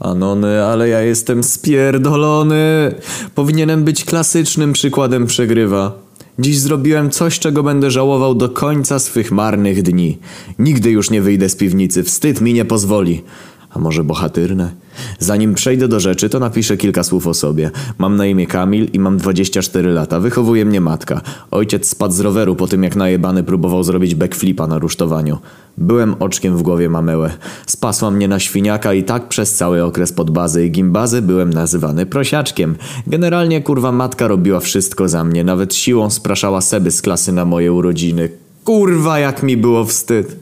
Anony, ale ja jestem spierdolony. Powinienem być klasycznym przykładem przegrywa. Dziś zrobiłem coś, czego będę żałował do końca swych marnych dni. Nigdy już nie wyjdę z piwnicy, wstyd mi nie pozwoli. A może bohatyrne? Zanim przejdę do rzeczy, to napiszę kilka słów o sobie. Mam na imię Kamil i mam 24 lata. Wychowuje mnie matka. Ojciec spadł z roweru po tym, jak najebany próbował zrobić backflipa na rusztowaniu. Byłem oczkiem w głowie mamełę. Spasła mnie na świniaka i tak przez cały okres podbazy i gimbazy byłem nazywany prosiaczkiem. Generalnie kurwa matka robiła wszystko za mnie. Nawet siłą spraszała seby z klasy na moje urodziny. Kurwa, jak mi było wstyd.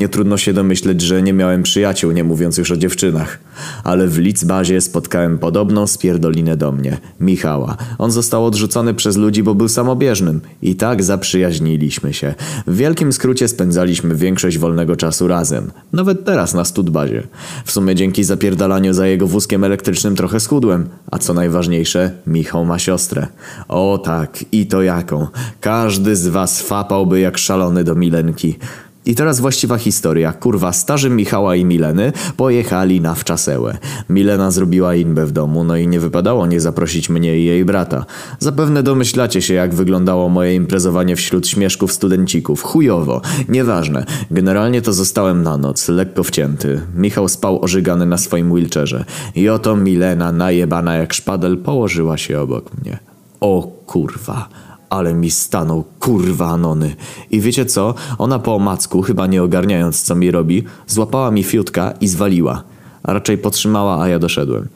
Nie trudno się domyśleć, że nie miałem przyjaciół, nie mówiąc już o dziewczynach. Ale w Litzbazie spotkałem podobną spierdolinę do mnie. Michała. On został odrzucony przez ludzi, bo był samobieżnym. I tak zaprzyjaźniliśmy się. W wielkim skrócie spędzaliśmy większość wolnego czasu razem. Nawet teraz na studbazie. W sumie dzięki zapierdalaniu za jego wózkiem elektrycznym trochę schudłem. A co najważniejsze, Michał ma siostrę. O tak, i to jaką. Każdy z was fapałby jak szalony do Milenki. I teraz właściwa historia. Kurwa, starzy Michała i Mileny pojechali na wczasełę. Milena zrobiła inbę w domu, no i nie wypadało nie zaprosić mnie i jej brata. Zapewne domyślacie się, jak wyglądało moje imprezowanie wśród śmieszków studencików. Chujowo. Nieważne. Generalnie to zostałem na noc, lekko wcięty. Michał spał ożygany na swoim wheelchairze. I oto Milena, najebana jak szpadel, położyła się obok mnie. O kurwa. Ale mi stanął, kurwa Anony. I wiecie co? Ona po omacku, chyba nie ogarniając co mi robi, złapała mi fiutka i zwaliła. A raczej podtrzymała, a ja doszedłem.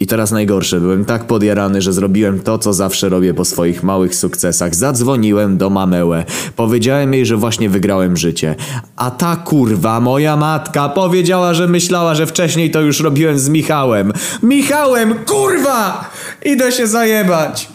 I teraz najgorsze, byłem tak podjarany, że zrobiłem to, co zawsze robię po swoich małych sukcesach. Zadzwoniłem do mamełę. Powiedziałem jej, że właśnie wygrałem życie. A ta kurwa, moja matka, powiedziała, że myślała, że wcześniej to już robiłem z Michałem. Michałem, kurwa! Idę się zajebać!